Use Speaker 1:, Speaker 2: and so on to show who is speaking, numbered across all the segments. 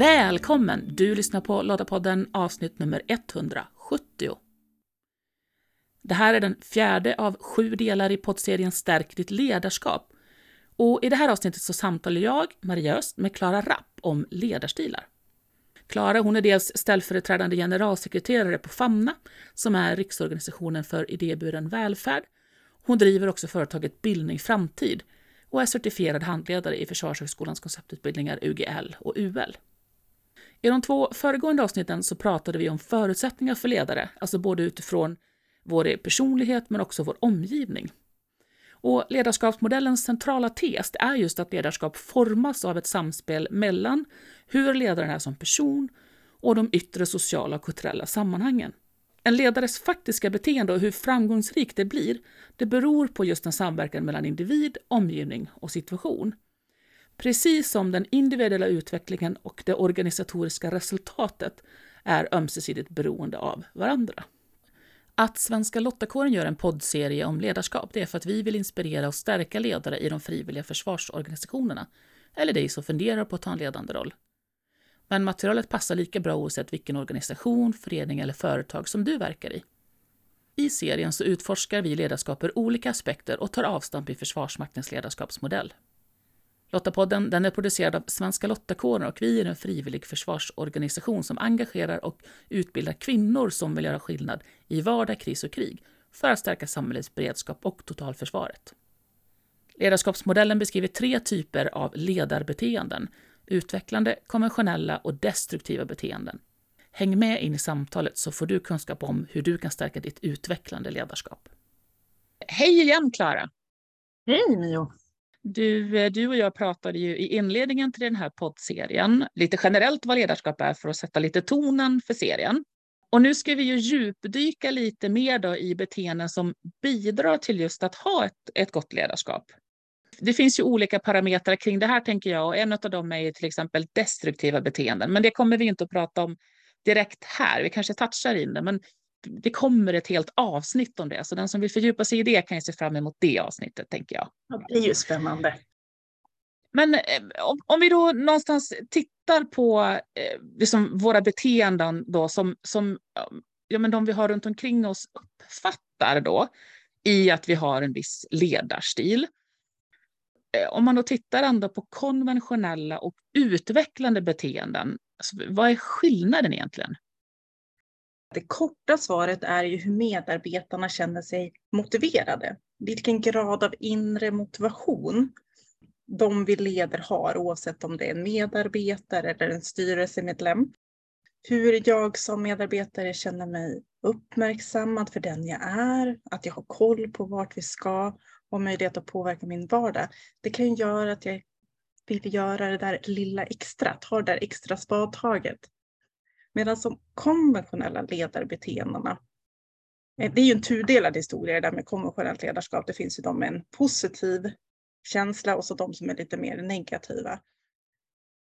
Speaker 1: Välkommen! Du lyssnar på Loddapodden avsnitt nummer 170. Det här är den fjärde av sju delar i poddserien Stärk ditt ledarskap. Och I det här avsnittet så samtalar jag, Maria Öst, med Klara Rapp om ledarstilar. Klara hon är dels ställföreträdande generalsekreterare på Famna, som är Riksorganisationen för idéburen välfärd. Hon driver också företaget Bildning Framtid och är certifierad handledare i Försvarshögskolans konceptutbildningar UGL och UL. I de två föregående avsnitten så pratade vi om förutsättningar för ledare, alltså både utifrån vår personlighet men också vår omgivning. Och ledarskapsmodellens centrala tes är just att ledarskap formas av ett samspel mellan hur ledaren är som person och de yttre sociala och kulturella sammanhangen. En ledares faktiska beteende och hur framgångsrikt det blir, det beror på just en samverkan mellan individ, omgivning och situation. Precis som den individuella utvecklingen och det organisatoriska resultatet är ömsesidigt beroende av varandra. Att Svenska Lottakåren gör en poddserie om ledarskap det är för att vi vill inspirera och stärka ledare i de frivilliga försvarsorganisationerna, eller dig som funderar på att ta en ledande roll. Men materialet passar lika bra oavsett vilken organisation, förening eller företag som du verkar i. I serien så utforskar vi ledarskap ur olika aspekter och tar avstamp i Försvarsmaktens ledarskapsmodell. Lottapodden den är producerad av Svenska Lottakåren och vi är en frivillig försvarsorganisation som engagerar och utbildar kvinnor som vill göra skillnad i vardag, kris och krig för att stärka samhällets beredskap och totalförsvaret. Ledarskapsmodellen beskriver tre typer av ledarbeteenden. Utvecklande, konventionella och destruktiva beteenden. Häng med in i samtalet så får du kunskap om hur du kan stärka ditt utvecklande ledarskap. Hej igen Klara!
Speaker 2: Hej Mio!
Speaker 1: Du, eh, du och jag pratade ju i inledningen till den här poddserien lite generellt vad ledarskap är för att sätta lite tonen för serien. Och nu ska vi ju djupdyka lite mer då i beteenden som bidrar till just att ha ett, ett gott ledarskap. Det finns ju olika parametrar kring det här tänker jag och en av dem är till exempel destruktiva beteenden. Men det kommer vi inte att prata om direkt här. Vi kanske touchar in det, men det kommer ett helt avsnitt om det, så den som vill fördjupa sig i det kan ju se fram emot det avsnittet, tänker jag.
Speaker 2: Ja, det är ju spännande.
Speaker 1: Men eh, om, vi då någonstans tittar på eh, liksom våra beteenden då som, som ja, men de vi har runt omkring oss uppfattar då i att vi har en viss ledarstil. Eh, om man då tittar ändå på konventionella och utvecklande beteenden, alltså, vad är skillnaden egentligen?
Speaker 2: Det korta svaret är ju hur medarbetarna känner sig motiverade. Vilken grad av inre motivation de vi leder har, oavsett om det är en medarbetare eller en styrelsemedlem. Hur jag som medarbetare känner mig uppmärksammad för den jag är, att jag har koll på vart vi ska och möjlighet att påverka min vardag. Det kan göra att jag vill göra det där lilla extra, ta det där extra spadtaget. Medan de konventionella ledarbeteendena, eh, det är ju en tudelad historia det där med konventionellt ledarskap. Det finns ju de med en positiv känsla och så de som är lite mer negativa.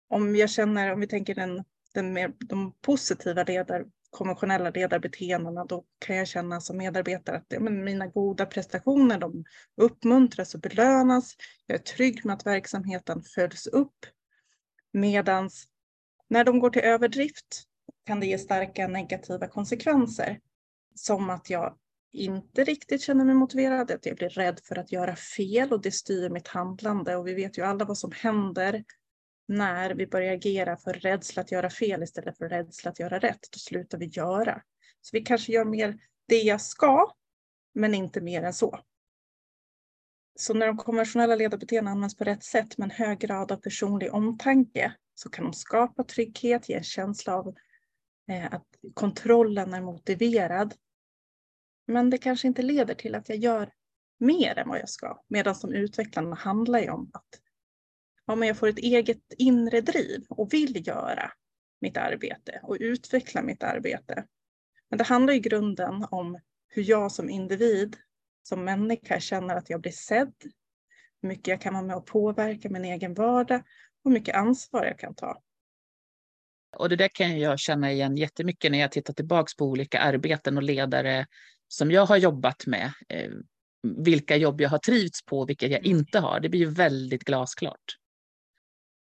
Speaker 2: Om jag känner, om vi tänker den, den mer, de positiva ledar, konventionella ledarbeteendena, då kan jag känna som medarbetare att ja, men mina goda prestationer, de uppmuntras och belönas. Jag är trygg med att verksamheten följs upp. Medans när de går till överdrift, kan det ge starka negativa konsekvenser. Som att jag inte riktigt känner mig motiverad, att jag blir rädd för att göra fel och det styr mitt handlande. Och vi vet ju alla vad som händer när vi börjar agera för rädsla att göra fel istället för rädsla att göra rätt. Då slutar vi göra. Så vi kanske gör mer det jag ska, men inte mer än så. Så när de konventionella ledarbeteendena används på rätt sätt med en hög grad av personlig omtanke så kan de skapa trygghet, ge en känsla av Eh, att kontrollen är motiverad. Men det kanske inte leder till att jag gör mer än vad jag ska. Medan de utvecklarna handlar ju om att ja, men jag får ett eget inre driv och vill göra mitt arbete och utveckla mitt arbete. Men det handlar i grunden om hur jag som individ, som människa känner att jag blir sedd, hur mycket jag kan vara med och påverka min egen vardag och hur mycket ansvar jag kan ta.
Speaker 1: Och det där kan jag känna igen jättemycket när jag tittar tillbaka på olika arbeten och ledare som jag har jobbat med. Eh, vilka jobb jag har trivts på och vilka jag mm. inte har. Det blir ju väldigt glasklart.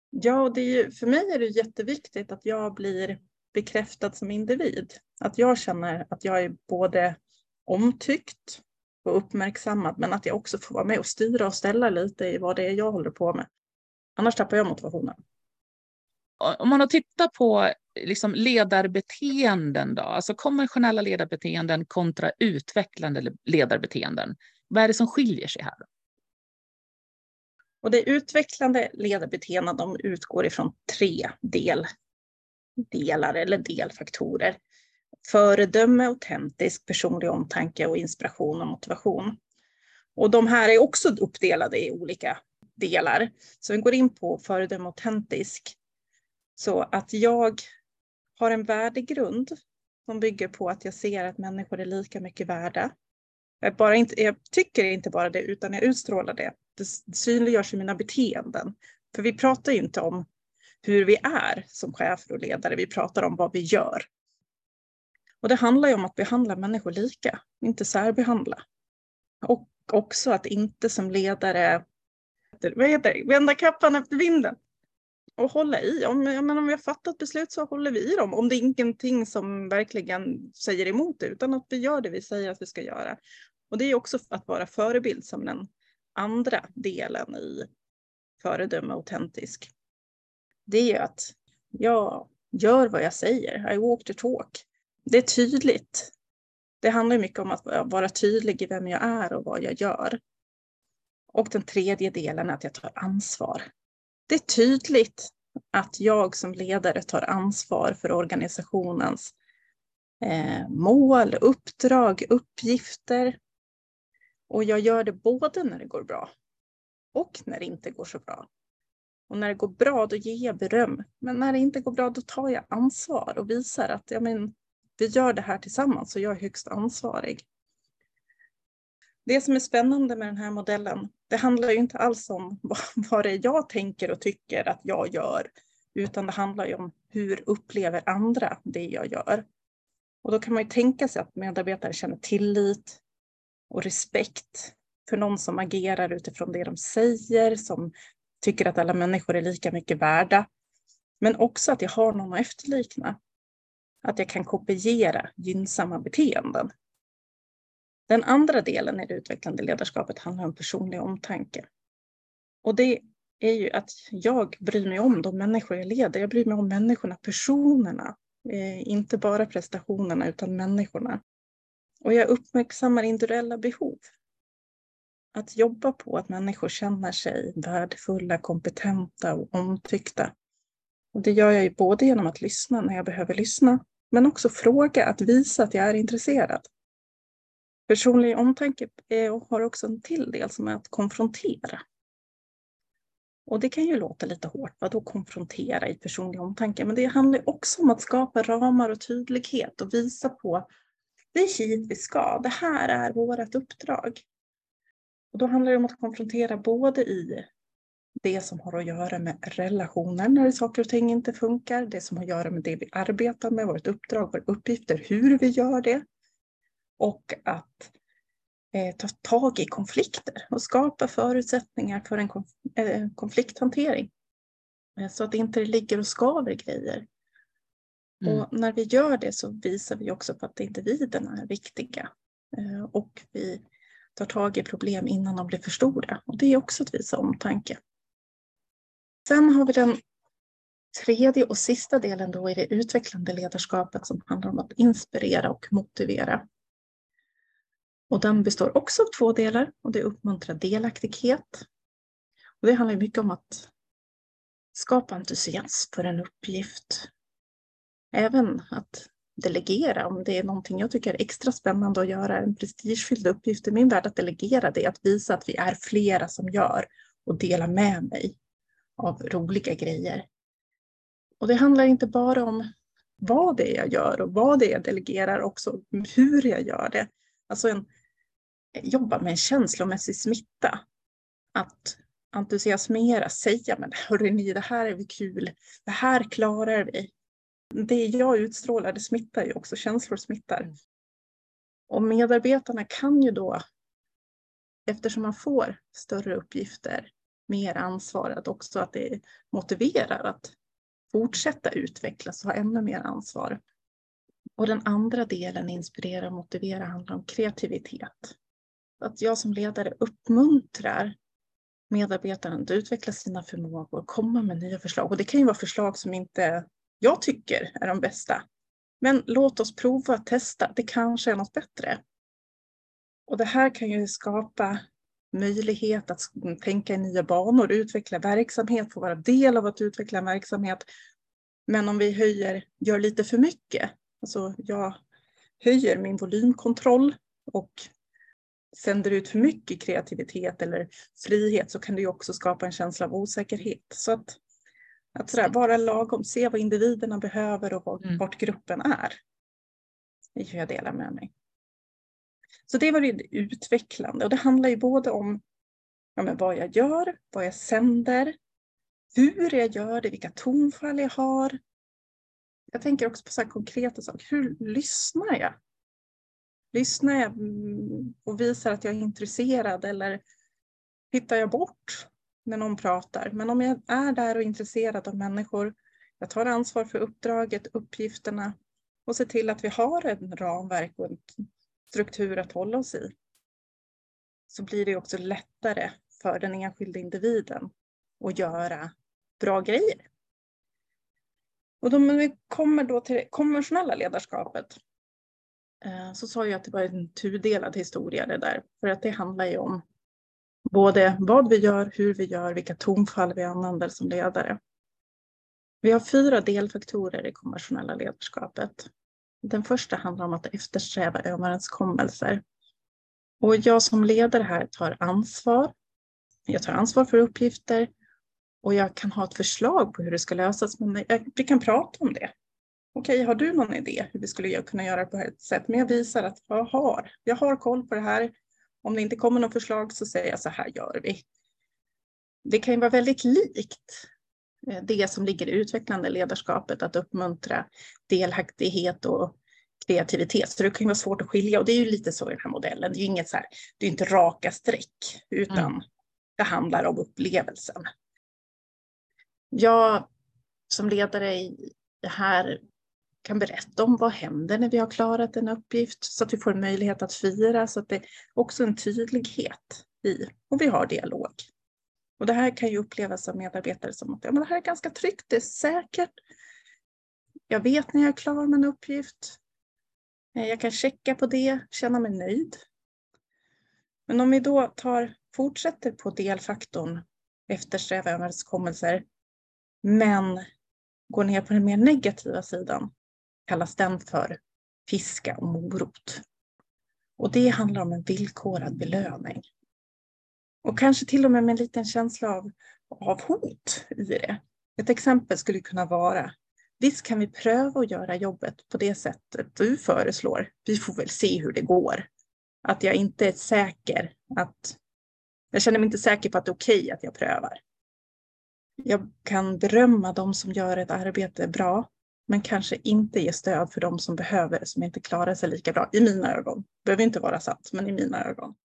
Speaker 2: Ja, och det är för mig är det jätteviktigt att jag blir bekräftad som individ. Att jag känner att jag är både omtyckt och uppmärksammad, men att jag också får vara med och styra och ställa lite i vad det är jag håller på med. Annars tappar jag motivationen.
Speaker 1: Om man har tittat på liksom ledarbeteenden, då, alltså konventionella ledarbeteenden kontra utvecklande ledarbeteenden, vad är det som skiljer sig här?
Speaker 2: Och det utvecklande ledarbeteenden de utgår ifrån tre del, delar eller delfaktorer. Föredöme, autentisk, personlig omtanke och inspiration och motivation. Och de här är också uppdelade i olika delar. Så vi går in på föredöme autentisk. Så att jag har en värdegrund som bygger på att jag ser att människor är lika mycket värda. Jag, bara inte, jag tycker inte bara det, utan jag utstrålar det. Det synliggörs i mina beteenden. För vi pratar ju inte om hur vi är som chefer och ledare, vi pratar om vad vi gör. Och det handlar ju om att behandla människor lika, inte särbehandla. Och också att inte som ledare vad heter det, vända kappan efter vinden och hålla i. Om, menar, om vi har fattat beslut så håller vi i dem. Om det är ingenting som verkligen säger emot det, utan att vi gör det vi säger att vi ska göra. Och det är också att vara förebild som den andra delen i föredöme autentisk. Det är att jag gör vad jag säger. I walk the talk. Det är tydligt. Det handlar mycket om att vara tydlig i vem jag är och vad jag gör. Och den tredje delen är att jag tar ansvar. Det är tydligt att jag som ledare tar ansvar för organisationens eh, mål, uppdrag, uppgifter. Och jag gör det både när det går bra och när det inte går så bra. Och när det går bra, då ger jag beröm. Men när det inte går bra, då tar jag ansvar och visar att ja, men, vi gör det här tillsammans och jag är högst ansvarig. Det som är spännande med den här modellen, det handlar ju inte alls om vad det är jag tänker och tycker att jag gör, utan det handlar ju om hur upplever andra det jag gör. Och då kan man ju tänka sig att medarbetare känner tillit och respekt för någon som agerar utifrån det de säger, som tycker att alla människor är lika mycket värda. Men också att jag har någon att efterlikna. Att jag kan kopiera gynnsamma beteenden. Den andra delen i det utvecklande ledarskapet handlar om personlig omtanke. Och det är ju att jag bryr mig om de människor jag leder. Jag bryr mig om människorna, personerna. Eh, inte bara prestationerna utan människorna. Och jag uppmärksammar individuella behov. Att jobba på att människor känner sig värdefulla, kompetenta och omtyckta. Och det gör jag ju både genom att lyssna när jag behöver lyssna, men också fråga, att visa att jag är intresserad. Personlig omtanke har också en till del som är att konfrontera. Och det kan ju låta lite hårt, vadå konfrontera i personlig omtanke? Men det handlar också om att skapa ramar och tydlighet och visa på det är hit vi ska, det här är vårt uppdrag. Och då handlar det om att konfrontera både i det som har att göra med relationer när saker och ting inte funkar, det som har att göra med det vi arbetar med, vårt uppdrag, våra uppgifter, hur vi gör det, och att eh, ta tag i konflikter och skapa förutsättningar för en konf eh, konflikthantering. Eh, så att det inte ligger och skaver grejer. Mm. Och när vi gör det så visar vi också på att individerna är viktiga. Och vi tar tag i problem innan de blir för stora. Och det är också att visa omtanke. Sen har vi den tredje och sista delen då i det utvecklande ledarskapet som handlar om att inspirera och motivera. Och den består också av två delar och det uppmuntrar delaktighet. Och det handlar mycket om att skapa entusiasm för en uppgift. Även att delegera om det är någonting jag tycker är extra spännande att göra, en prestigefylld uppgift i min värld att delegera det, att visa att vi är flera som gör och dela med mig av roliga grejer. Och det handlar inte bara om vad det är jag gör och vad det är jag delegerar, också hur jag gör det. Alltså en, jobba med en känslomässig smitta. Att entusiasmera, säga men hörrni, det här är väl kul, det här klarar vi. Det jag utstrålar, det smittar ju också, känslor smittar. Och medarbetarna kan ju då, eftersom man får större uppgifter, mer ansvar, att också att det motiverar att fortsätta utvecklas och ha ännu mer ansvar. Och den andra delen, inspirera och motivera, handlar om kreativitet. Att jag som ledare uppmuntrar medarbetaren att utveckla sina förmågor, komma med nya förslag. Och det kan ju vara förslag som inte jag tycker är de bästa. Men låt oss prova, testa, det kanske är något bättre. Och det här kan ju skapa möjlighet att tänka i nya banor, utveckla verksamhet, få vara del av att utveckla en verksamhet. Men om vi höjer, gör lite för mycket, alltså jag höjer min volymkontroll och sänder ut för mycket kreativitet eller frihet så kan det ju också skapa en känsla av osäkerhet. Så att, att sådär, vara lagom, se vad individerna behöver och vart, mm. vart gruppen är. Det är hur jag delar med mig. Så det var det utvecklande och det handlar ju både om ja, men vad jag gör, vad jag sänder, hur jag gör det, vilka tonfall jag har. Jag tänker också på så konkreta saker. Hur lyssnar jag? Lyssnar jag mm, och visar att jag är intresserad eller hittar jag bort när någon pratar? Men om jag är där och är intresserad av människor, jag tar ansvar för uppdraget, uppgifterna och ser till att vi har en ramverk och en struktur att hålla oss i. Så blir det också lättare för den enskilde individen att göra bra grejer. Och då, men vi kommer då till det konventionella ledarskapet Eh, så sa jag att det var en tudelad historia det där. För att det handlar ju om både vad vi gör, hur vi gör, vilka tonfall vi använder som ledare. Vi har fyra delfaktorer i det konventionella ledarskapet. Den första handlar om att eftersträva överenskommelser. Och jag som ledare här tar ansvar. Jag tar ansvar för uppgifter och jag kan ha ett förslag på hur det ska lösas, men vi kan prata om det okej, har du någon idé hur vi skulle kunna göra på ett sätt? Men jag visar att jag har, jag har koll på det här. Om det inte kommer något förslag så säger jag så här gör vi. Det kan ju vara väldigt likt eh, det som ligger i utvecklande ledarskapet, att uppmuntra delaktighet och kreativitet. Så det kan ju vara svårt att skilja och det är ju lite så i den här modellen. Det är ju inget så här, det är inte raka streck utan mm. det handlar om upplevelsen. Jag som ledare i det här kan berätta om vad händer när vi har klarat en uppgift så att vi får en möjlighet att fira så att det är också en tydlighet i och vi har dialog. Och det här kan ju upplevas av medarbetare som att ja, men det här är ganska tryggt, det är säkert. Jag vet när jag är klar med en uppgift. Eh, jag kan checka på det, känna mig nöjd. Men om vi då tar, fortsätter på delfaktorn eftersträva överenskommelser men går ner på den mer negativa sidan kallas den för fiska och morot. Och det handlar om en villkorad belöning. Och kanske till och med med en liten känsla av, av hot i det. Ett exempel skulle kunna vara, visst kan vi pröva att göra jobbet på det sättet du föreslår. Vi får väl se hur det går. Att jag inte är säker att, jag känner mig inte säker på att det är okej okay att jag prövar. Jag kan berömma de som gör ett arbete bra men kanske inte ge stöd för de som behöver det, som inte klarar sig lika bra, i mina ögon. Det behöver inte vara sant, men i mina ögon.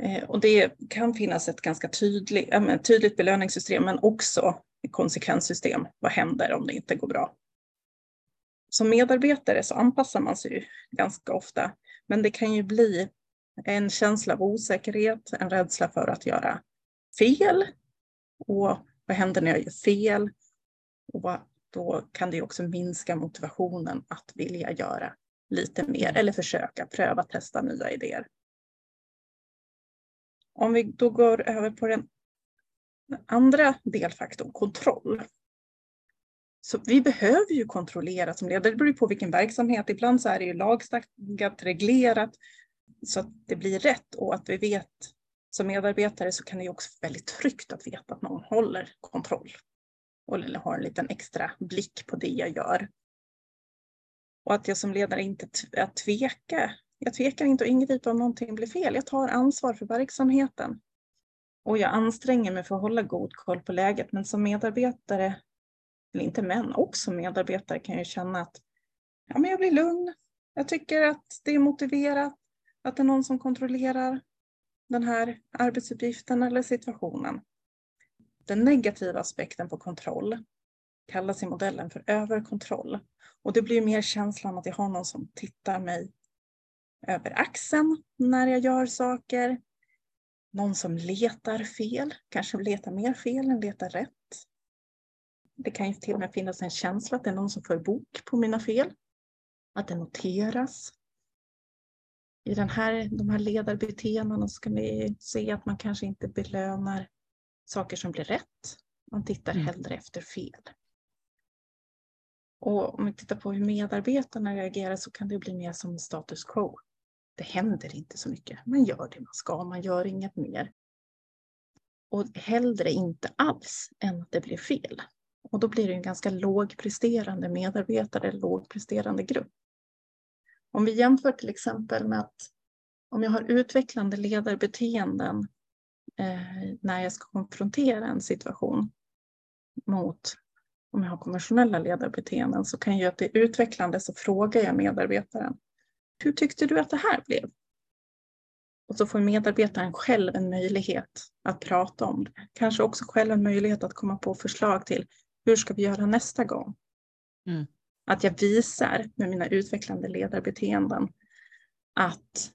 Speaker 2: Eh, och det kan finnas ett ganska tydligt, äh, tydligt belöningssystem, men också ett konsekvenssystem. Vad händer om det inte går bra? Som medarbetare så anpassar man sig ju ganska ofta, men det kan ju bli en känsla av osäkerhet, en rädsla för att göra fel. Och vad händer när jag gör fel? Och då kan det också minska motivationen att vilja göra lite mer eller försöka pröva testa nya idéer. Om vi då går över på den andra delfaktorn, kontroll. Så vi behöver ju kontrollera som ledare, det beror på vilken verksamhet. Ibland så är det ju lagstadgat, reglerat så att det blir rätt och att vi vet som medarbetare så kan det ju också vara väldigt tryggt att veta att någon håller kontroll och har en liten extra blick på det jag gör. Och att jag som ledare inte att tveka. Jag tvekar inte att ingripa om någonting blir fel. Jag tar ansvar för verksamheten. Och jag anstränger mig för att hålla god koll på läget. Men som medarbetare, eller inte män, också medarbetare kan jag känna att ja, men jag blir lugn. Jag tycker att det är motiverat, att det är någon som kontrollerar. den här arbetsuppgiften eller situationen. Den negativa aspekten på kontroll kallas i modellen för överkontroll. Och det blir mer känslan att jag har någon som tittar mig över axeln när jag gör saker. Någon som letar fel, kanske letar mer fel än letar rätt. Det kan ju till och med finnas en känsla att det är någon som för bok på mina fel. Att det noteras. I den här, de här ledarbeteendena ska vi se att man kanske inte belönar saker som blir rätt. Man tittar mm. hellre efter fel. Och om vi tittar på hur medarbetarna reagerar så kan det bli mer som status quo. Det händer inte så mycket. Man gör det man ska, man gör inget mer. Och hellre inte alls än att det blir fel. Och då blir det en ganska lågpresterande medarbetare, lågpresterande grupp. Om vi jämför till exempel med att om jag har utvecklande ledarbeteenden eh, när jag ska konfrontera en situation mot om jag har konventionella ledarbeteenden så kan jag till utvecklande så frågar jag medarbetaren. Hur tyckte du att det här blev? Och så får medarbetaren själv en möjlighet att prata om det. Kanske också själv en möjlighet att komma på förslag till hur ska vi göra nästa gång? Mm. Att jag visar med mina utvecklande ledarbeteenden att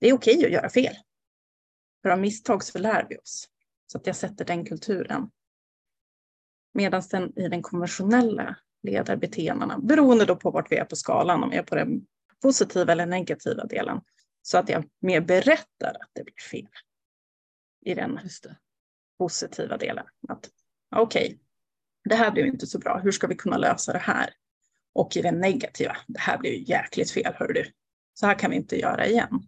Speaker 2: det är okej okay att göra fel. För av misstag så lär vi oss. Så att jag sätter den kulturen. Medan den i den konventionella ledarbeteendena, beroende då på vart vi är på skalan, om vi är på den positiva eller negativa delen, så att jag mer berättar att det blir fel. I den positiva delen. Att okej, okay, det här blev inte så bra, hur ska vi kunna lösa det här? Och i den negativa, det här blev jäkligt fel, hör du. Så här kan vi inte göra igen.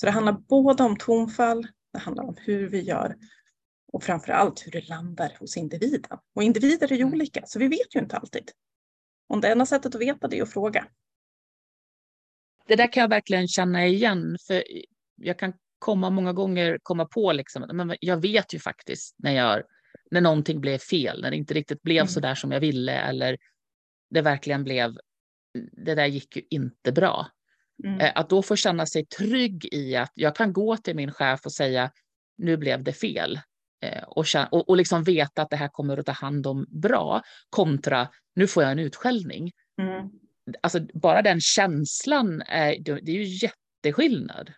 Speaker 2: Så det handlar både om tonfall, det handlar om hur vi gör och framför allt hur det landar hos individen. Och individer är ju mm. olika, så vi vet ju inte alltid. Och det enda sättet att veta det är att fråga.
Speaker 1: Det där kan jag verkligen känna igen, för jag kan komma många gånger komma på liksom, men jag vet ju faktiskt när, jag, när någonting blev fel, när det inte riktigt blev mm. så där som jag ville eller det verkligen blev, det där gick ju inte bra. Mm. Eh, att då få känna sig trygg i att jag kan gå till min chef och säga nu blev det fel. Eh, och, och, och liksom veta att det här kommer att ta hand om bra kontra nu får jag en utskällning. Mm. Alltså bara den känslan, är, det är ju jätteskillnad.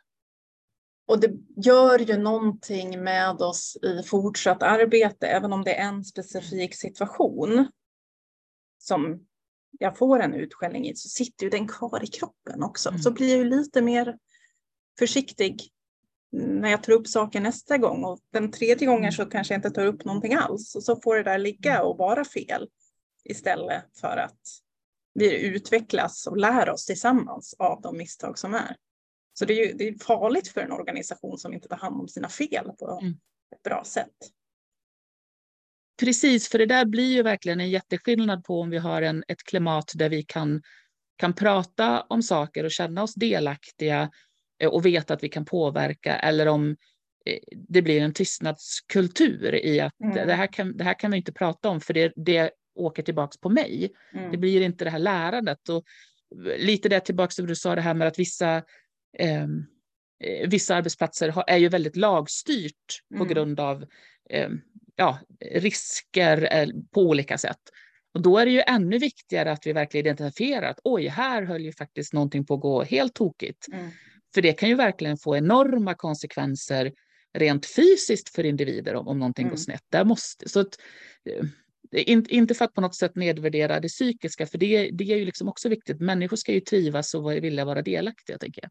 Speaker 2: Och det gör ju någonting med oss i fortsatt arbete, även om det är en specifik situation som jag får en utskällning i så sitter ju den kvar i kroppen också. Mm. Så blir jag ju lite mer försiktig när jag tar upp saker nästa gång och den tredje gången mm. så kanske jag inte tar upp någonting alls och så får det där ligga mm. och vara fel istället för att vi utvecklas och lär oss tillsammans av de misstag som är. Så det är, ju, det är farligt för en organisation som inte tar hand om sina fel på mm. ett bra sätt.
Speaker 1: Precis, för det där blir ju verkligen en jätteskillnad på om vi har en, ett klimat där vi kan, kan prata om saker och känna oss delaktiga eh, och veta att vi kan påverka eller om eh, det blir en tystnadskultur i att mm. det, här kan, det här kan vi inte prata om för det, det åker tillbaks på mig. Mm. Det blir inte det här lärandet. Och lite det tillbaks till du sa, det här med att vissa, ehm, eh, vissa arbetsplatser har, är ju väldigt lagstyrt mm. på grund av eh, ja, risker eh, på olika sätt. Och då är det ju ännu viktigare att vi verkligen identifierar att oj, här höll ju faktiskt någonting på att gå helt tokigt. Mm. För det kan ju verkligen få enorma konsekvenser rent fysiskt för individer om, om någonting mm. går snett. Där måste, så att, eh, inte för att på något sätt nedvärdera det psykiska, för det, det är ju liksom också viktigt. Människor ska ju trivas och vilja vara delaktiga, tänker jag.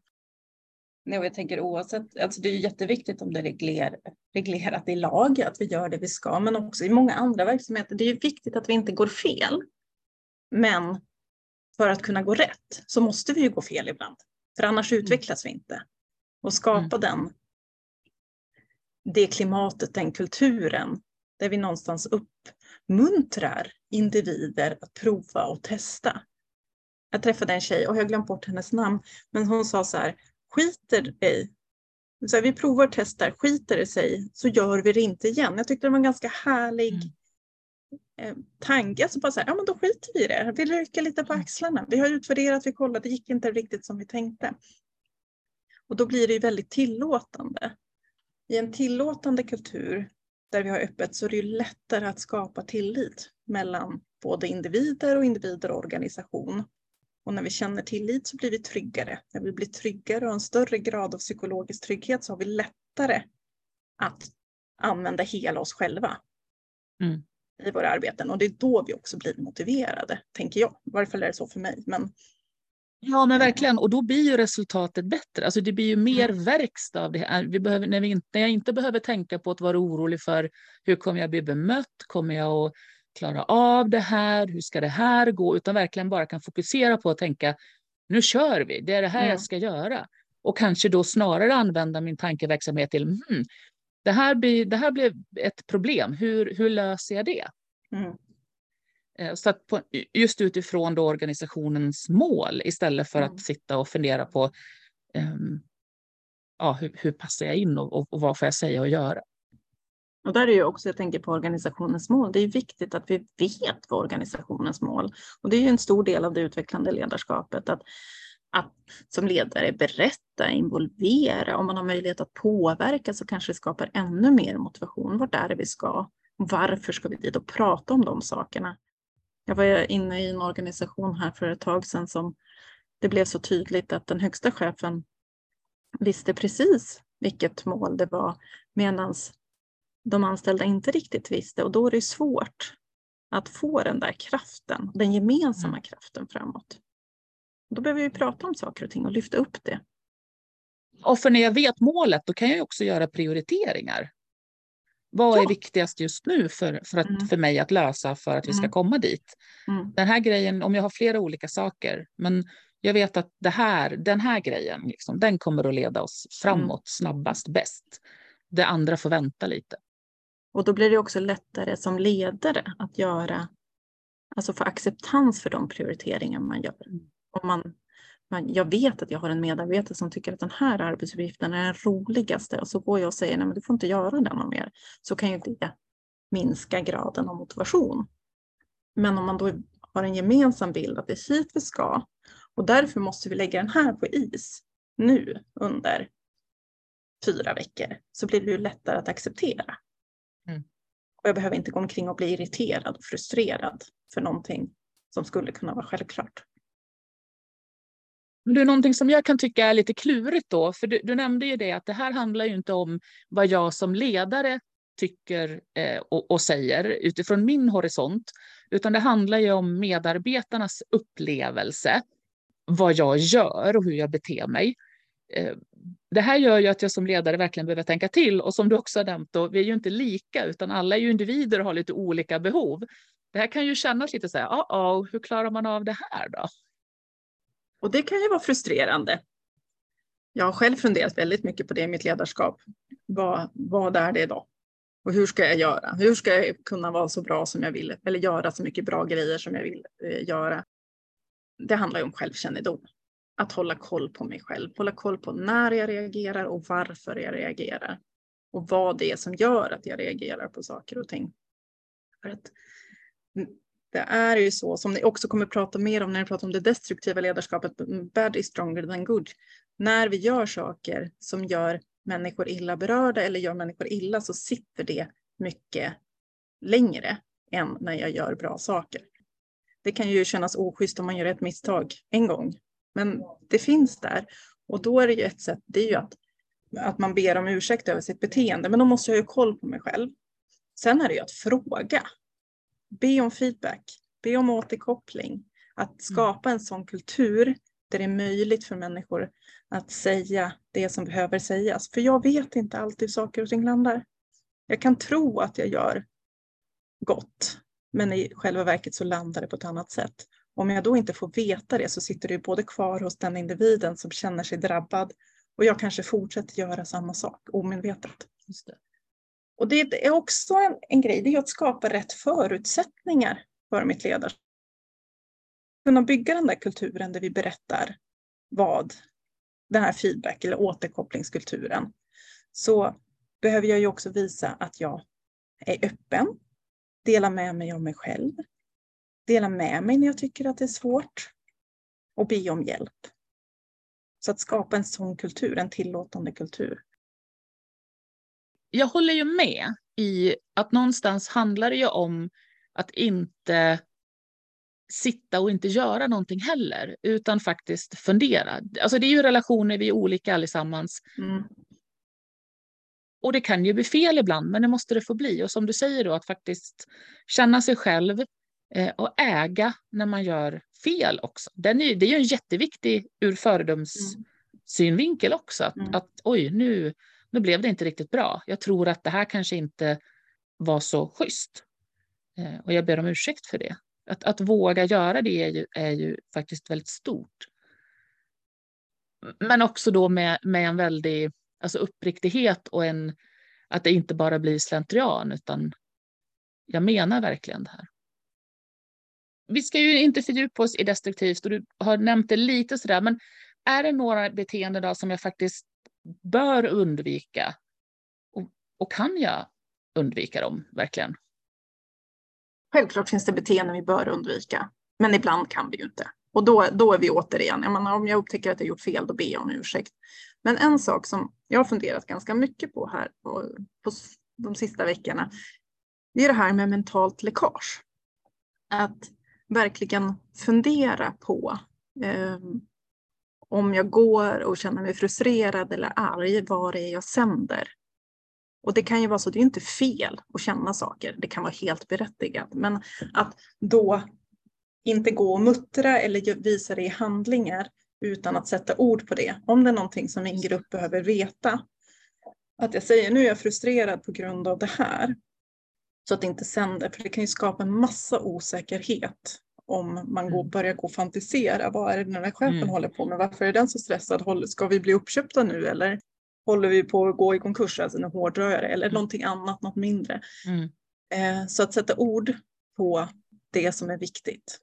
Speaker 2: Nej, och jag tänker oavsett, alltså det är jätteviktigt om det är regler, reglerat i lag, att vi gör det vi ska, men också i många andra verksamheter. Det är viktigt att vi inte går fel. Men för att kunna gå rätt så måste vi ju gå fel ibland, för annars mm. utvecklas vi inte. Och skapa mm. den, det klimatet, den kulturen, där vi någonstans uppmuntrar individer att prova och testa. Jag träffade en tjej, och jag har glömt bort hennes namn, men hon sa så här, skiter i, så här, vi provar och testar, skiter det sig så gör vi det inte igen. Jag tyckte det var en ganska härlig mm. eh, tanke. Alltså bara så här, ja men då skiter vi i det. Vi rycker lite på mm. axlarna. Vi har utvärderat, vi kollade, det gick inte riktigt som vi tänkte. Och då blir det ju väldigt tillåtande. I en tillåtande kultur där vi har öppet så är det ju lättare att skapa tillit mellan både individer och individer och organisation. Och när vi känner tillit så blir vi tryggare. När vi blir tryggare och har en större grad av psykologisk trygghet så har vi lättare att använda hela oss själva mm. i våra arbeten. Och det är då vi också blir motiverade, tänker jag. I varje fall är det så för mig. Men
Speaker 1: Ja, men verkligen. Och då blir ju resultatet bättre. Alltså det blir ju mer mm. verkstad av det här. Vi behöver, när, vi när jag inte behöver tänka på att vara orolig för hur kommer jag bli bemött? Kommer jag att klara av det här? Hur ska det här gå? Utan verkligen bara kan fokusera på att tänka nu kör vi. Det är det här mm. jag ska göra. Och kanske då snarare använda min tankeverksamhet till hmm, det, här blir, det här blir ett problem. Hur, hur löser jag det? Mm. Eh, så att på, just utifrån då organisationens mål istället för mm. att sitta och fundera på um, ja, hur, hur, passar jag in och, och, och, vad får jag säga och göra.
Speaker 2: Och där är ju också, jag tänker på organisationens mål, det är viktigt att vi vet vad organisationens mål och det är ju en stor del av det utvecklande ledarskapet att, att som ledare berätta, involvera, om man har möjlighet att påverka så kanske det skapar ännu mer motivation. Vart är det vi ska? Varför ska vi dit och prata om de sakerna? Jag var inne i en organisation här för ett tag sedan som det blev så tydligt att den högsta chefen visste precis vilket mål det var medan de anställda inte riktigt visste och då är det svårt att få den där kraften, den gemensamma mm. kraften framåt. Då behöver vi prata om saker och ting och lyfta upp det.
Speaker 1: Och för när jag vet målet, då kan jag också göra prioriteringar. Vad ja. är viktigast just nu för, för, att, mm. för mig att lösa för att vi ska mm. komma dit? Mm. Den här grejen, om jag har flera olika saker, men jag vet att det här, den här grejen, liksom, den kommer att leda oss framåt mm. snabbast, bäst. Det andra får vänta lite.
Speaker 2: Och då blir det också lättare som ledare att göra, alltså få acceptans för de prioriteringar man gör. Mm. Om man jag vet att jag har en medarbetare som tycker att den här arbetsuppgiften är den roligaste och så går jag och säger nej men du får inte göra den mer. Så kan ju det minska graden av motivation. Men om man då har en gemensam bild att det är hit vi ska och därför måste vi lägga den här på is nu under fyra veckor så blir det ju lättare att acceptera. Mm. Och jag behöver inte gå omkring och bli irriterad och frustrerad för någonting som skulle kunna vara självklart.
Speaker 1: Det är någonting som jag kan tycka är lite klurigt då, för du, du nämnde ju det att det här handlar ju inte om vad jag som ledare tycker eh, och, och, säger utifrån min horisont, utan det handlar ju om medarbetarnas upplevelse, vad jag gör och hur jag beter mig. Eh, det här gör ju att jag som ledare verkligen behöver tänka till och som du också har nämnt, då, vi är ju inte lika utan alla är ju individer och har lite olika behov. Det här kan ju kännas lite så här, oh, oh, hur klarar man av det här då?
Speaker 2: Och det kan ju vara frustrerande. Jag har själv funderat väldigt mycket på det i mitt ledarskap. Vad, vad är det då? Och hur ska jag göra? Hur ska jag kunna vara så bra som jag vill? Eller göra så mycket bra grejer som jag vill eh, göra? Det handlar ju om självkännedom. Att hålla koll på mig själv. Hålla koll på när jag reagerar och varför jag reagerar. Och vad det är som gör att jag reagerar på saker och ting. För att det är ju så, som ni också kommer prata mer om när ni pratar om det destruktiva ledarskapet, bad is stronger than good. När vi gör saker som gör människor illa berörda eller gör människor illa så sitter det mycket längre än när jag gör bra saker. Det kan ju kännas oschysst om man gör ett misstag en gång, men det finns där. Och då är det ju ett sätt, det är ju att, att man ber om ursäkt över sitt beteende, men då måste jag ju koll på mig själv. Sen är det ju att fråga be om feedback, be om återkoppling. Att mm. skapa en sån kultur där det är möjligt för människor att säga det som behöver sägas. För jag vet inte alltid hur saker och ting landar. Jag kan tro att jag gör gott, men i själva verket så landar det på ett annat sätt. Om jag då inte får veta det så sitter det både kvar hos den individen som känner sig drabbad och jag kanske fortsätter göra samma sak omedvetet. Just det. Och det är också en, en grej, det är att skapa rätt förutsättningar för mitt ledarskap. Kunna bygga den där kulturen där vi berättar vad den här feedback eller återkopplingskulturen. Så behöver jag ju också visa att jag är öppen, dela med mig av mig själv, dela med mig när jag tycker att det är svårt och be om hjälp. Så att skapa en sån kultur, en tillåtande kultur.
Speaker 1: jag håller ju med i att någonstans handlar det ju om att inte sitta och inte göra någonting heller, utan faktiskt fundera. Alltså det är ju relationer, vi är olika allesammans. Mm. Och det kan ju bli fel ibland, men det måste det få bli. Och som du säger då, att faktiskt känna sig själv och äga när man gör fel också. Den är, det är ju en jätteviktig ur föredömssynvinkel också. Att, mm. att oj, nu, nu blev det inte riktigt bra. Jag tror att det här kanske inte var så schysst. Eh, och jag ber om ursäkt för det. Att, att våga göra det är ju, är ju faktiskt väldigt stort. Men också då med, med en väldig alltså uppriktighet och en, att det inte bara blir slentrian, utan jag menar verkligen det här. Vi ska ju inte fördjupa oss i destruktivt och du har nämnt det lite sådär, men är det några beteenden då som jag faktiskt bör undvika? Och, och kan jag undvika dem verkligen?
Speaker 2: Självklart finns det beteenden vi bör undvika, men ibland kan vi ju inte. Och då, då är vi återigen, jag menar, om jag upptäcker att jag gjort fel, då ber jag om ursäkt. Men en sak som jag har funderat ganska mycket på här på, på de sista veckorna, det är det här med mentalt läckage. Att verkligen fundera på eh, om jag går och känner mig frustrerad eller arg, vad det är jag sänder. Och det kan ju vara så, det är inte fel att känna saker, det kan vara helt berättigat. Men att då inte gå och muttra eller visa det i handlingar utan att sätta ord på det. Om det är någonting som min grupp behöver veta. Att jag säger nu är jag frustrerad på grund av det här. Så att det inte sänder, för det kan ju skapa en massa osäkerhet om man går, mm. börjar gå och fantisera. Vad är det den här chefen mm. håller på med? Varför är den så stressad? Ska vi bli uppköpta nu eller håller vi på att gå i konkurs? Alltså nu hårdrar jag det. Eller mm. någonting annat, något mindre. Mm. Eh, så att sätta ord på det som är viktigt.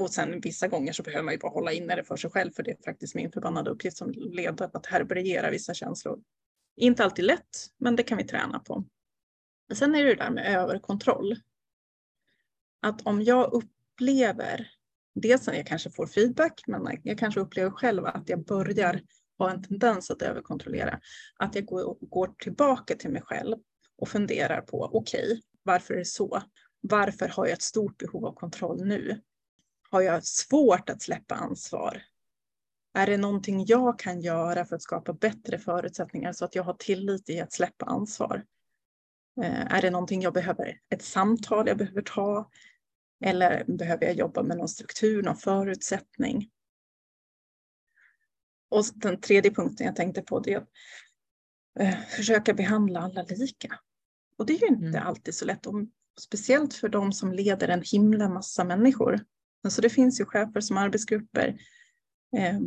Speaker 2: Och sen vissa gånger så behöver man ju bara hålla inne det för sig själv för det är faktiskt min förbannade uppgift som ledare att härbärgera vissa känslor. Inte alltid lätt, men det kan vi träna på. Men sen är det det där med överkontroll. Att om jag upplever, dels när jag kanske får feedback, men jag kanske upplever själv att jag börjar ha en tendens att överkontrollera. Att jag går, går tillbaka till mig själv och funderar på, okej, okay, varför är det så? Varför har jag ett stort behov av kontroll nu? Har jag svårt att släppa ansvar? Är det någonting jag kan göra för att skapa bättre förutsättningar så att jag har tillit i att släppa ansvar? Eh, är det någonting jag behöver, ett samtal jag behöver ta? Eller behöver jag jobba med någon struktur, någon förutsättning? Och den tredje punkten jag tänkte på det är att eh, försöka behandla alla lika. Och det är ju inte mm. alltid så lätt, om, speciellt för de som leder en himla massa människor. Alltså det finns ju chefer som arbetsgrupper eh,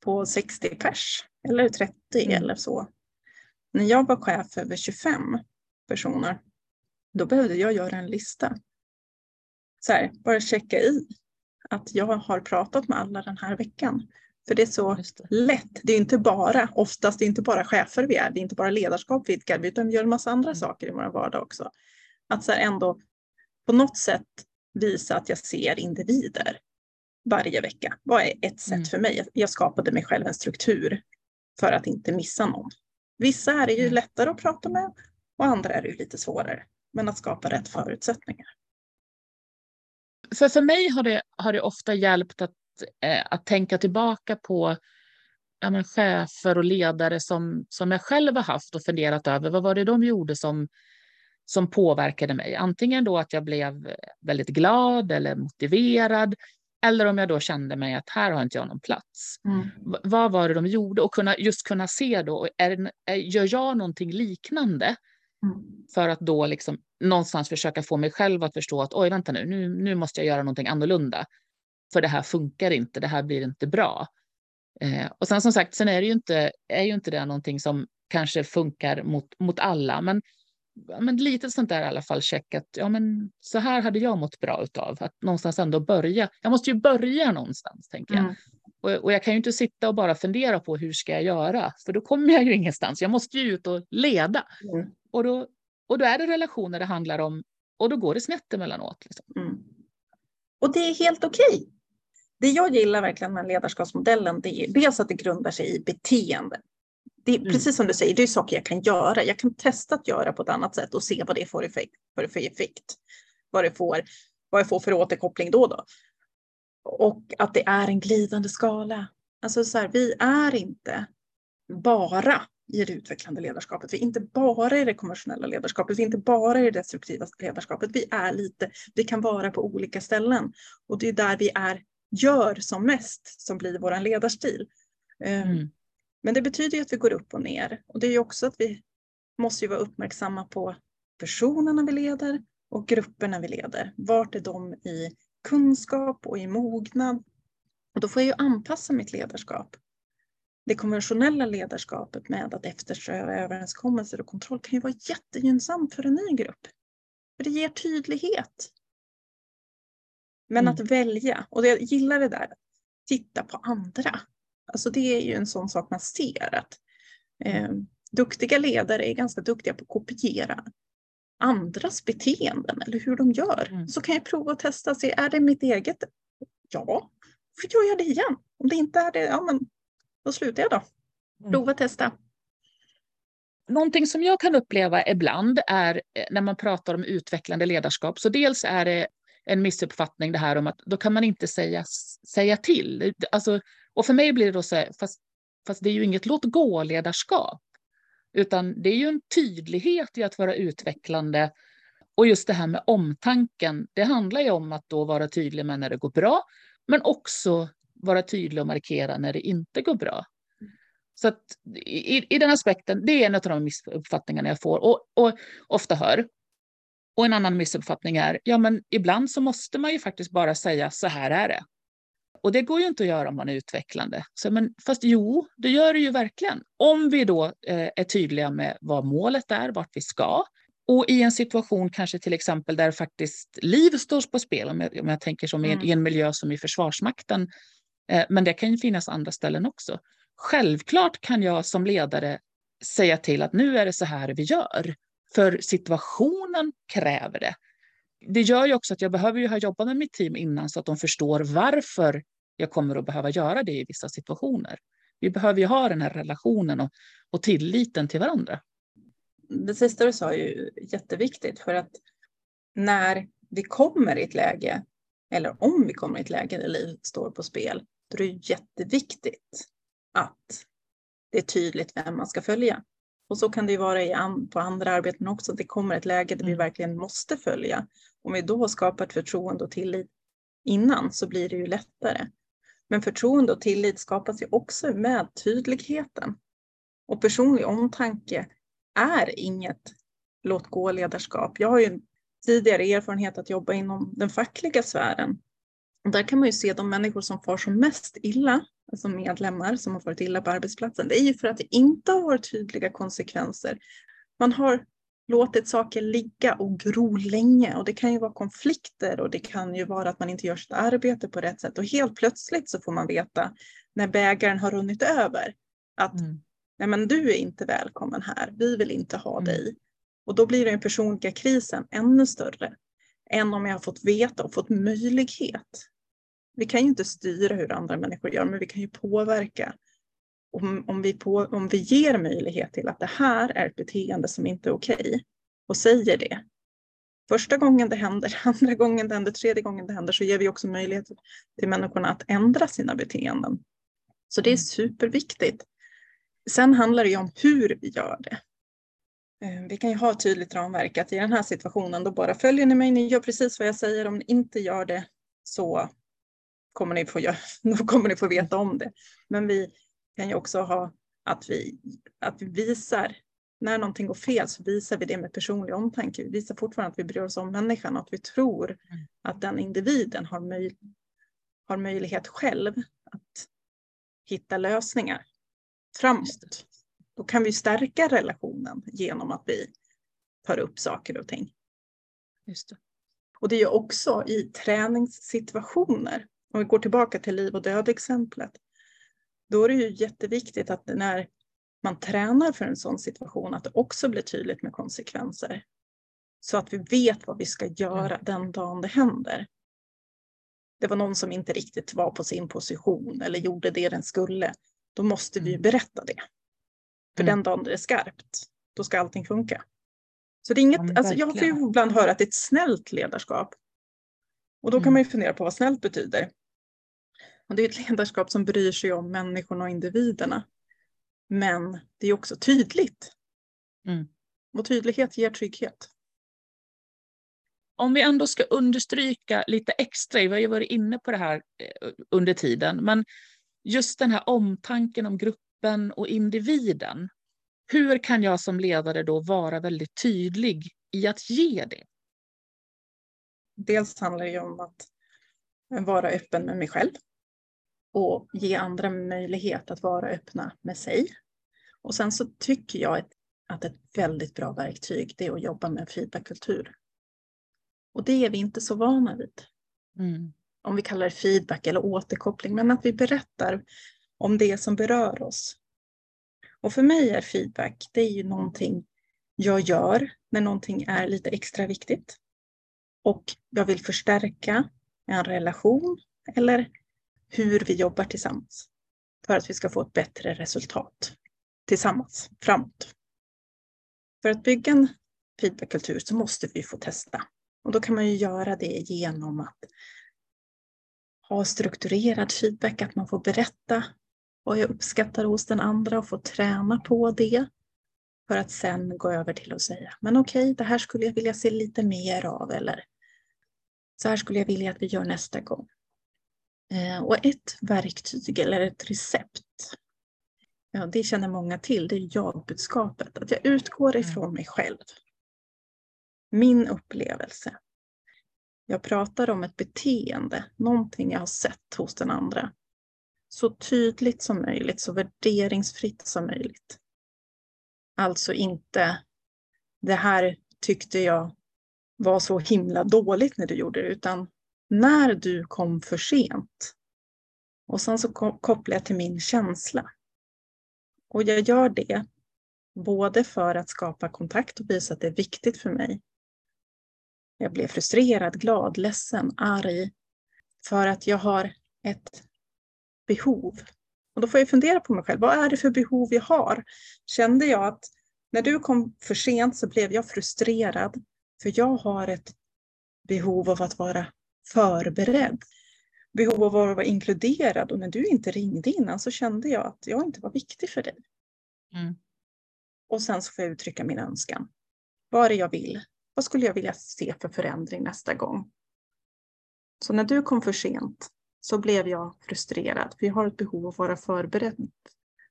Speaker 2: på 60 pers eller 30 mm. eller så. När jag var chef över 25 personer, då behövde jag göra en lista. Så här, bara checka i att jag har pratat med alla den här veckan. För det är så det. lätt. Det är inte bara, oftast det är inte bara chefer vi är, det är inte bara ledarskap vi idkar, utan vi gör en massa andra mm. saker i vår vardag också. Att så ändå på något sätt visa att jag ser individer varje vecka. Vad är ett sätt mm. för mig? Jag skapade mig själv en struktur för att inte missa någon. Vissa är det ju mm. lättare att prata med och andra är det ju lite svårare. Men att skapa rätt förutsättningar.
Speaker 1: För, för mig har det, har det ofta hjälpt att, eh, att tänka tillbaka på ja, men, chefer och ledare som, som jag själv har haft och funderat över. Vad var det de gjorde som som påverkade mig. Antingen då att jag blev väldigt glad eller motiverad eller om jag då kände mig att här har inte jag någon plats. Mm. Vad var det de gjorde? Och kunna, just kunna se då, är, är, gör jag någonting liknande? Mm. För att då liksom någonstans försöka få mig själv att förstå att oj, vänta nu, nu, nu måste jag göra någonting annorlunda. För det här funkar inte, det här blir inte bra. Eh, och sen som sagt, sen är, det ju inte, är ju inte det någonting som kanske funkar mot, mot alla, men men lite sånt där i alla fall check att ja, men så här hade jag mått bra utav. Att någonstans ändå börja. Jag måste ju börja någonstans tänker jag. Mm. Och, och, jag kan ju inte sitta och bara fundera på hur ska jag göra? För då kommer jag ju ingenstans. Jag måste ju ut och leda. Mm. Och, då, och då är det relationer det handlar om och då går det snett emellanåt. Liksom. Mm.
Speaker 2: Och det är helt okej. Okay. Det jag gillar verkligen med ledarskapsmodellen det är dels att det grundar sig i beteende Det är mm. precis som du säger, det är saker jag kan göra. Jag kan testa att göra på ett annat sätt och se vad det får effekt, vad det för effekt. Vad det får, vad jag får för återkoppling då. då. Och att det är en glidande skala. Alltså så här, vi är inte bara i det utvecklande ledarskapet. Vi är inte bara i det konventionella ledarskapet, vi är inte bara i det destruktiva ledarskapet. Vi är lite, vi kan vara på olika ställen. Och det är där vi är, gör som mest som blir vår ledarstil. Ehm, mm. Men det betyder ju att vi går upp och ner. Och det är ju också att vi måste ju vara uppmärksamma på personerna vi leder och grupperna vi leder. Vart är de i kunskap och i mognad? Och då får jag ju anpassa mitt ledarskap det konventionella ledarskapet med att eftersträva överenskommelser och kontroll kan ju vara jättegynnsamt för en ny grupp. För det ger tydlighet. Men mm. att välja, och jag gillar det där, titta på andra. Alltså det är ju en sån sak man ser att eh, duktiga ledare är ganska duktiga på att kopiera andras beteenden eller hur de gör. Mm. Så kan jag prova att testa och se, är det mitt eget? Ja, då gör jag det igen. Om det inte är det, ja men då slutar jag då. Mm. Prova, testa.
Speaker 1: Någonting som jag kan uppleva ibland är eh, när man pratar om utvecklande ledarskap, så dels är det en missuppfattning det här om att då kan man inte säga, säga till. Alltså, och för mig blir det då så här, fast, fast det är ju inget låt gå-ledarskap, utan det är ju en tydlighet i att vara utvecklande. Och just det här med omtanken, det handlar ju om att då vara tydlig med när det går bra, men också vara tydlig och markera när det inte går bra. Så att i, i den aspekten, det är en av de missuppfattningarna jag får och, och ofta hör. Och en annan missuppfattning är, ja men ibland så måste man ju faktiskt bara säga så här är det. Och det går ju inte att göra om man är utvecklande. Så, men, fast jo, det gör det ju verkligen. Om vi då eh, är tydliga med vad målet är, vart vi ska. Och i en situation kanske till exempel där faktiskt liv står på spel, om jag, om jag tänker som mm. i, en, i en miljö som i Försvarsmakten, Eh, men det kan ju finnas andra ställen också. Självklart kan jag som ledare säga till att nu är det så här vi gör, för situationen kräver det. Det gör ju också att jag behöver ju ha jobbat med mitt team innan så att de förstår varför jag kommer att behöva göra det i vissa situationer. Vi behöver ju ha den här relationen och, och tilliten till varandra.
Speaker 2: Det sista du sa är ju jätteviktigt för att när vi kommer i ett läge, eller om vi kommer i ett läge där livet står på spel, då är det jätteviktigt att det är tydligt vem man ska följa. Och så kan det ju vara på andra arbeten också, att det kommer ett läge där vi mm. verkligen måste följa. Om vi då har skapat förtroende och tillit innan så blir det ju lättare. Men förtroende och tillit skapas ju också med tydligheten. Och personlig omtanke är inget låt gå-ledarskap. Jag har ju tidigare erfarenhet att jobba inom den fackliga sfären där kan man ju se de människor som far som mest illa, alltså medlemmar som har farit illa på arbetsplatsen. Det är ju för att det inte har varit tydliga konsekvenser. Man har låtit saker ligga och gro länge och det kan ju vara konflikter och det kan ju vara att man inte gör sitt arbete på rätt sätt och helt plötsligt så får man veta när bägaren har runnit över att mm. nej men du är inte välkommen här, vi vill inte ha mm. dig. Och då blir den personliga krisen ännu större än om jag har fått veta och fått möjlighet vi kan ju inte styra hur andra människor gör, men vi kan ju påverka. Om, om, vi, på, om vi ger möjlighet till att det här är ett beteende som inte är okej okay, och säger det. Första gången det händer, andra gången det händer, tredje gången det händer så ger vi också möjlighet till människorna att ändra sina beteenden. Så det är mm. superviktigt. Sen handlar det ju om hur vi gör det. Eh, vi kan ju ha ett tydligt ramverk att i den här situationen då bara följer ni mig, ni gör precis vad jag säger. Om ni inte gör det så kommer ni få, göra, då kommer ni få veta om det. Men vi kan ju också ha att vi, att vi visar när någonting går fel så visar vi det med personlig omtanke. Vi visar fortfarande att vi bryr oss om människan och att vi tror mm. att den individen har, möj, har möjlighet själv att hitta lösningar framåt. Då kan vi stärka relationen genom att vi tar upp saker och ting. Just det. Och det är också i träningssituationer om vi går tillbaka till liv och död exemplet, då är det ju jätteviktigt att när man tränar för en sån situation att det också blir tydligt med konsekvenser. Så att vi vet vad vi ska göra mm. den dagen det händer. Det var någon som inte riktigt var på sin position eller gjorde det den skulle. Då måste vi mm. berätta det. För
Speaker 1: Mm.
Speaker 2: den dagen det är skarpt, då ska allting funka. Så det är inget,
Speaker 1: Ja,
Speaker 2: alltså jag får ju ibland höra att det är ett snällt ledarskap. Och då kan
Speaker 1: Mm.
Speaker 2: man ju fundera på vad snällt betyder. Och det är ett ledarskap som bryr sig om människorna och individerna. Men det är också tydligt.
Speaker 1: Mm.
Speaker 2: Och tydlighet ger trygghet.
Speaker 1: Om vi ändå ska understryka lite extra, vi har ju varit inne på det här eh, under tiden, men just den här omtanken om gruppen och individen. Hur kan jag som ledare då vara väldigt tydlig i att ge det?
Speaker 2: Dels handlar det ju om att vara öppen med mig själv. Och ge andra möjlighet att vara öppna med sig. Och sen så tycker jag att, ett väldigt bra verktyg det är att jobba med feedbackkultur. Och det är vi inte så vana vid.
Speaker 1: Mm.
Speaker 2: Om vi kallar det feedback eller återkoppling. Men att vi berättar om det som berör oss. Och för mig är feedback, det är ju någonting jag gör när någonting är lite extra viktigt. Och jag vill förstärka en relation eller hur vi jobbar tillsammans. För att vi ska få ett bättre resultat tillsammans framåt. För att bygga en feedbackkultur så måste vi få testa. Och då kan man ju göra det genom att ha strukturerad feedback, att man får berätta vad jag uppskattar hos den andra och få träna på det. För att sen gå över till att säga, men okej, det här skulle jag vilja se lite mer av eller så här skulle jag vilja att vi gör nästa gång. Eh, och ett verktyg eller ett recept, ja, det känner många till, det är jag-budskapet. Att jag utgår ifrån mig själv. Min upplevelse. Jag pratar om ett beteende, någonting jag har sett hos den andra. Så tydligt som möjligt, så värderingsfritt som möjligt. Alltså inte, det här tyckte jag var så himla dåligt när du gjorde det, utan när du kom för sent. Och sen så kopplar jag till min känsla. Och jag gör det både för att skapa kontakt och visa att det är viktigt för mig. Jag blev frustrerad, glad, ledsen, arg. För att jag har ett behov. Och då får jag fundera på mig själv. Vad är det för behov jag har? Kände jag att när du kom för sent så blev jag frustrerad. För jag har ett behov av att vara förberedd. Behov av att vara inkluderad. Och när du inte ringde innan så kände jag att jag inte var viktig för dig.
Speaker 1: Mm.
Speaker 2: Och sen så får jag uttrycka min önskan. Vad är det jag vill? Vad skulle jag vilja se för förändring nästa gång? Så när du kom för sent så blev jag frustrerad. Jag har ett behov av att vara förberedd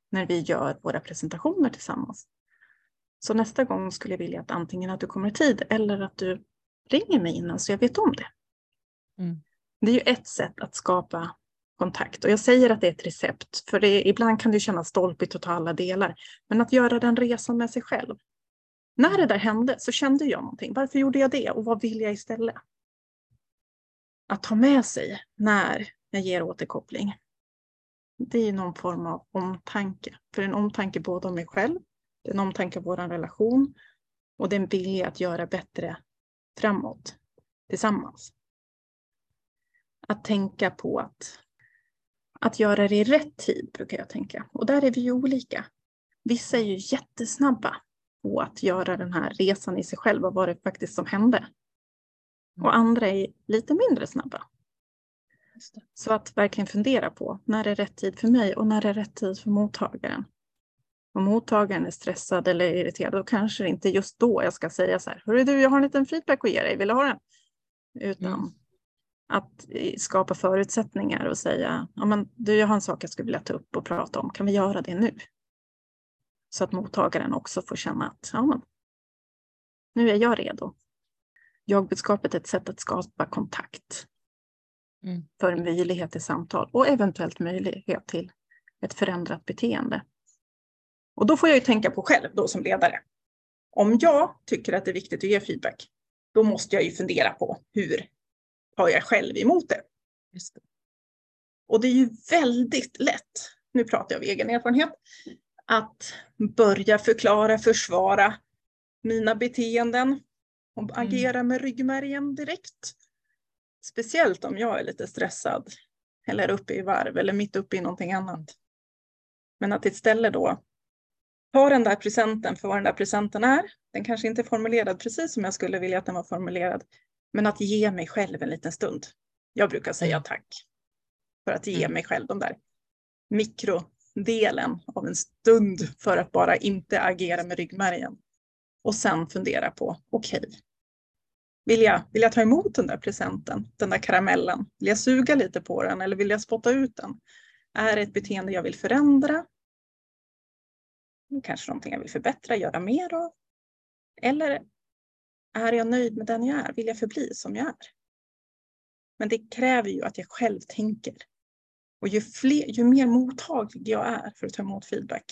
Speaker 2: när vi gör våra presentationer tillsammans. Så nästa gång skulle jag vilja att antingen att du kommer i tid eller att du ringer mig innan så jag vet om det.
Speaker 1: Mm.
Speaker 2: Det är ju ett sätt att skapa kontakt. Och jag säger att det är ett recept, för det, ibland kan det kännas stolpigt att ta alla delar. Men att göra den resan med sig själv. När det där hände så kände jag någonting. Varför gjorde jag det och vad vill jag istället? Att ta med sig när jag ger återkoppling. Det är någon form av omtanke. För en omtanke både om mig själv, det är en omtanke om vår relation och det är en vilja att göra bättre framåt tillsammans. Att tänka på att, att göra det i rätt tid brukar jag tänka. Och där är vi ju olika. Vissa är ju jättesnabba på att göra den här resan i sig själv och vad det faktiskt som hände. Och andra är lite mindre snabba. Så att verkligen fundera på när är rätt tid för mig och när är rätt tid för mottagaren. Om mottagaren är stressad eller irriterad då kanske det inte just då jag ska säga så här. Hörru du, jag har en liten feedback att ge dig, vill du ha den? Utan
Speaker 1: Mm.
Speaker 2: Att skapa förutsättningar och säga, ja men du, jag har en sak jag skulle vilja ta upp och prata om, kan vi göra det nu? Så att mottagaren också får känna att, ja men, nu är jag redo. Jag-budskapet är ett sätt att skapa kontakt
Speaker 1: Mm.
Speaker 2: för möjlighet till samtal och eventuellt möjlighet till ett förändrat beteende. Och då får jag ju tänka på själv då som ledare. Om jag tycker att det är viktigt att ge feedback, då måste jag ju fundera på hur tar jag själv emot det?
Speaker 1: Det.
Speaker 2: Och det är ju väldigt lätt, nu pratar jag av egen erfarenhet, att börja förklara, försvara mina beteenden och agera med ryggmärgen direkt. Speciellt om jag är lite stressad eller uppe i varv eller mitt uppe i någonting annat. Men att istället då ta den där presenten för vad den där presenten är. Den kanske inte är formulerad precis som jag skulle vilja att den var formulerad. Men att ge mig själv en liten stund. Jag brukar säga mm. tack. För att ge mm. mig själv de där mikrodelen av en stund för att bara inte agera med ryggmärgen. Och sen fundera på, okej, okay, vill, jag, vill jag ta emot den där presenten, den där karamellen? Vill jag suga lite på den eller vill jag spotta ut den? Är det ett beteende jag vill förändra? Kanske någonting jag vill förbättra, göra mer av? Eller är jag nöjd med den jag är? Vill jag förbli som jag är? Men det kräver ju att jag själv tänker. Och ju, fler, ju mer mottaglig jag är för att ta emot feedback,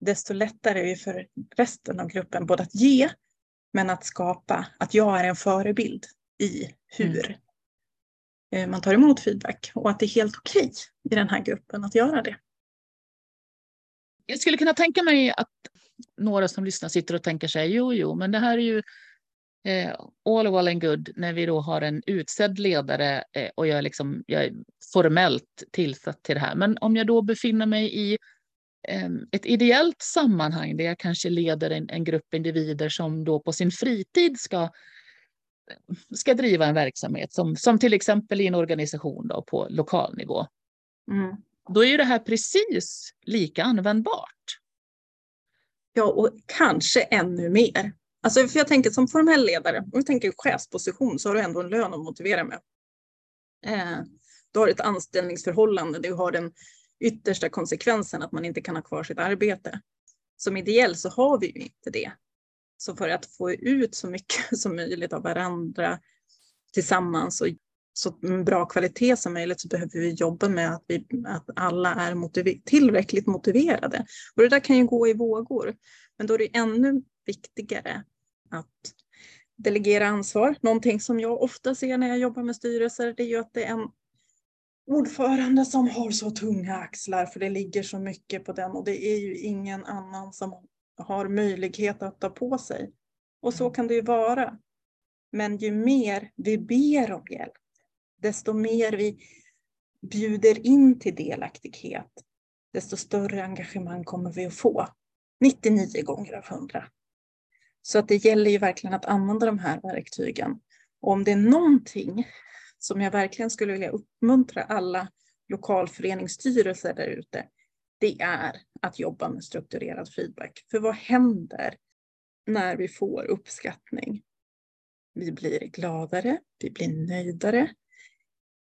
Speaker 2: desto lättare är det för resten av gruppen både att ge, men att skapa att jag är en förebild i hur mm. Eh, man tar emot feedback och att det är helt okej i den här gruppen att göra det.
Speaker 1: Jag skulle kunna tänka mig att några som lyssnar sitter och tänker sig, jo, jo, men det här är ju all well and good när vi då har en utsedd ledare eh, och jag är, liksom, jag är formellt tillsatt till det här. Men om jag då befinner mig i eh, ett ideellt sammanhang där jag kanske leder en, en, grupp individer som då på sin fritid ska, ska driva en verksamhet, som, som till exempel i en organisation då på lokal nivå. Mm. Då är ju det här precis lika användbart.
Speaker 2: Ja, och kanske ännu mer. Alltså för jag tänker som formell ledare, om vi tänker chefsposition så har du ändå en lön att motivera med. Eh, du har ett anställningsförhållande, du har den yttersta konsekvensen att man inte kan ha kvar sitt arbete. Som ideell så har vi ju inte det. Så för att få ut så mycket som möjligt av varandra tillsammans och så bra kvalitet som möjligt så behöver vi jobba med att, vi, att alla är motiver tillräckligt motiverade. Och det där kan ju gå i vågor. Men då är det ännu viktigare att delegera ansvar. Någonting som jag ofta ser när jag jobbar med styrelser, det är ju att det är en ordförande som har så tunga axlar för det ligger så mycket på den och det är ju ingen annan som har möjlighet att ta på sig. Och så kan det ju vara. Men ju mer vi ber om hjälp, desto mer vi bjuder in till delaktighet, desto större engagemang kommer vi att få. 99 gånger av 100. Så att det gäller ju verkligen att använda de här verktygen. Och om det är någonting som jag verkligen skulle vilja uppmuntra alla lokalföreningsstyrelser där ute, det är att jobba med strukturerad feedback. För vad händer när vi får uppskattning? Vi blir gladare, vi blir nöjdare.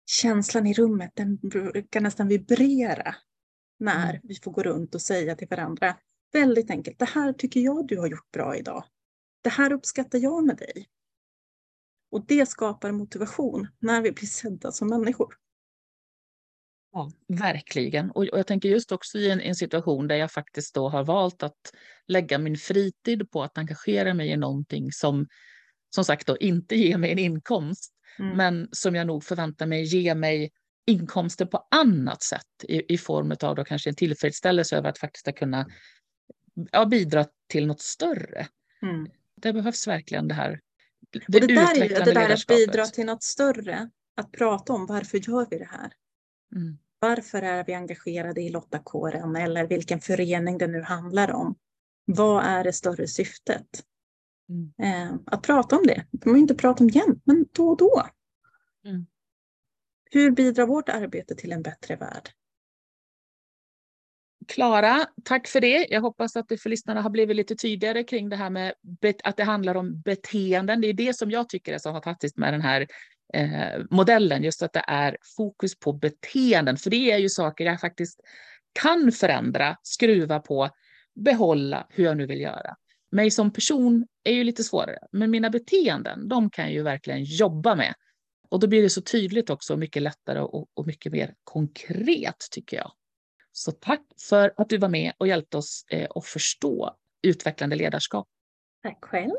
Speaker 2: Känslan i rummet den brukar nästan vibrera när mm. vi får gå runt och säga till varandra, väldigt enkelt, det här tycker jag du har gjort bra idag. Det här uppskattar jag med dig. Och det skapar motivation när vi blir sedda som människor.
Speaker 1: Ja, verkligen. Och jag tänker just också i en, en, situation där jag faktiskt då har valt att lägga min fritid på att engagera mig i någonting som som sagt då inte ger mig en inkomst, mm. men som jag nog förväntar mig ge mig inkomster på annat sätt i, i form av då kanske en tillfredsställelse över att faktiskt kunna ja, bidra till något större. Mm. Det behövs verkligen det här
Speaker 2: det, det där är det där att bidra till något större, att prata om varför gör vi det här? Mm. Varför är vi engagerade i Lottakåren eller vilken förening det nu handlar om? Vad är det större syftet? Mm. Eh, att prata om det, det ju inte prata om jämt, men då och då. Mm. Hur bidrar vårt arbete till en bättre värld?
Speaker 1: Klara, tack för det. Jag hoppas att det för lyssnarna har blivit lite tydligare kring det här med att det handlar om beteenden. Det är det som jag tycker är så fantastiskt med den här eh, modellen, just att det är fokus på beteenden. För det är ju saker jag faktiskt kan förändra, skruva på, behålla hur jag nu vill göra. Mig som person är ju lite svårare, men mina beteenden, de kan jag ju verkligen jobba med. Och då blir det så tydligt också, mycket lättare och, och mycket mer konkret tycker jag. Så tack för att du var med och hjälpte oss eh, att förstå utvecklande ledarskap.
Speaker 2: Tack själv.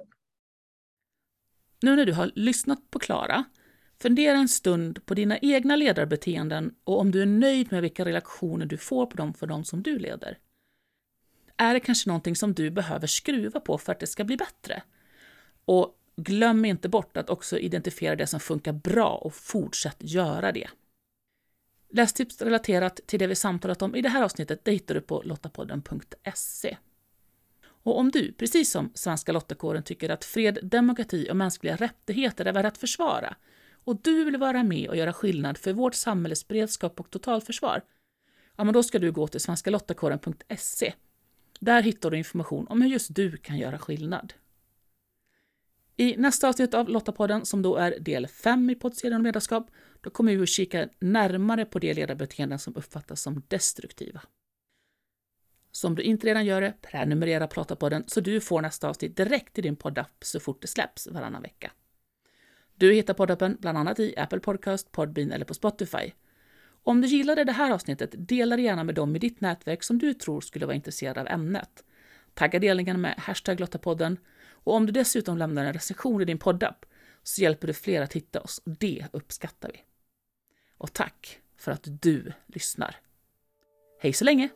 Speaker 1: Nu när du har lyssnat på Klara, fundera en stund på dina egna ledarbeteenden och om du är nöjd med vilka relationer du får på dem för de som du leder. Är det kanske någonting som du behöver skruva på för att det ska bli bättre? Och glöm inte bort att också identifiera det som funkar bra och fortsätt göra det. Lästips relaterat till det vi samtalat om i det här avsnittet det hittar du på lottapodden.se. Och om du, precis som Svenska Lottakåren, tycker att fred, demokrati och mänskliga rättigheter är värda att försvara och du vill vara med och göra skillnad för vårt samhälles beredskap och totalförsvar, ja, men då ska du gå till svenskalottakåren.se. Där hittar du information om hur just du kan göra skillnad. I nästa avsnitt av Lottapodden, som då är del 5 i poddserien om ledarskap, då kommer vi att kika närmare på de ledarbeteenden som uppfattas som destruktiva. Så om du inte redan gör det, prenumerera på Lottapodden så du får nästa avsnitt direkt i din poddapp så fort det släpps varannan vecka. Du hittar poddappen bland annat i Apple Podcast, Podbean eller på Spotify. Om du gillade det här avsnittet, dela det gärna med dem i ditt nätverk som du tror skulle vara intresserade av ämnet. Tagga delningen med hashtag Lottapodden och om du dessutom lämnar en recension i din poddapp så hjälper du fler att hitta oss och det uppskattar vi. Och tack för att du lyssnar. Hej så länge!